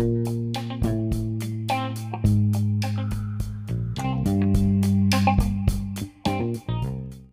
Música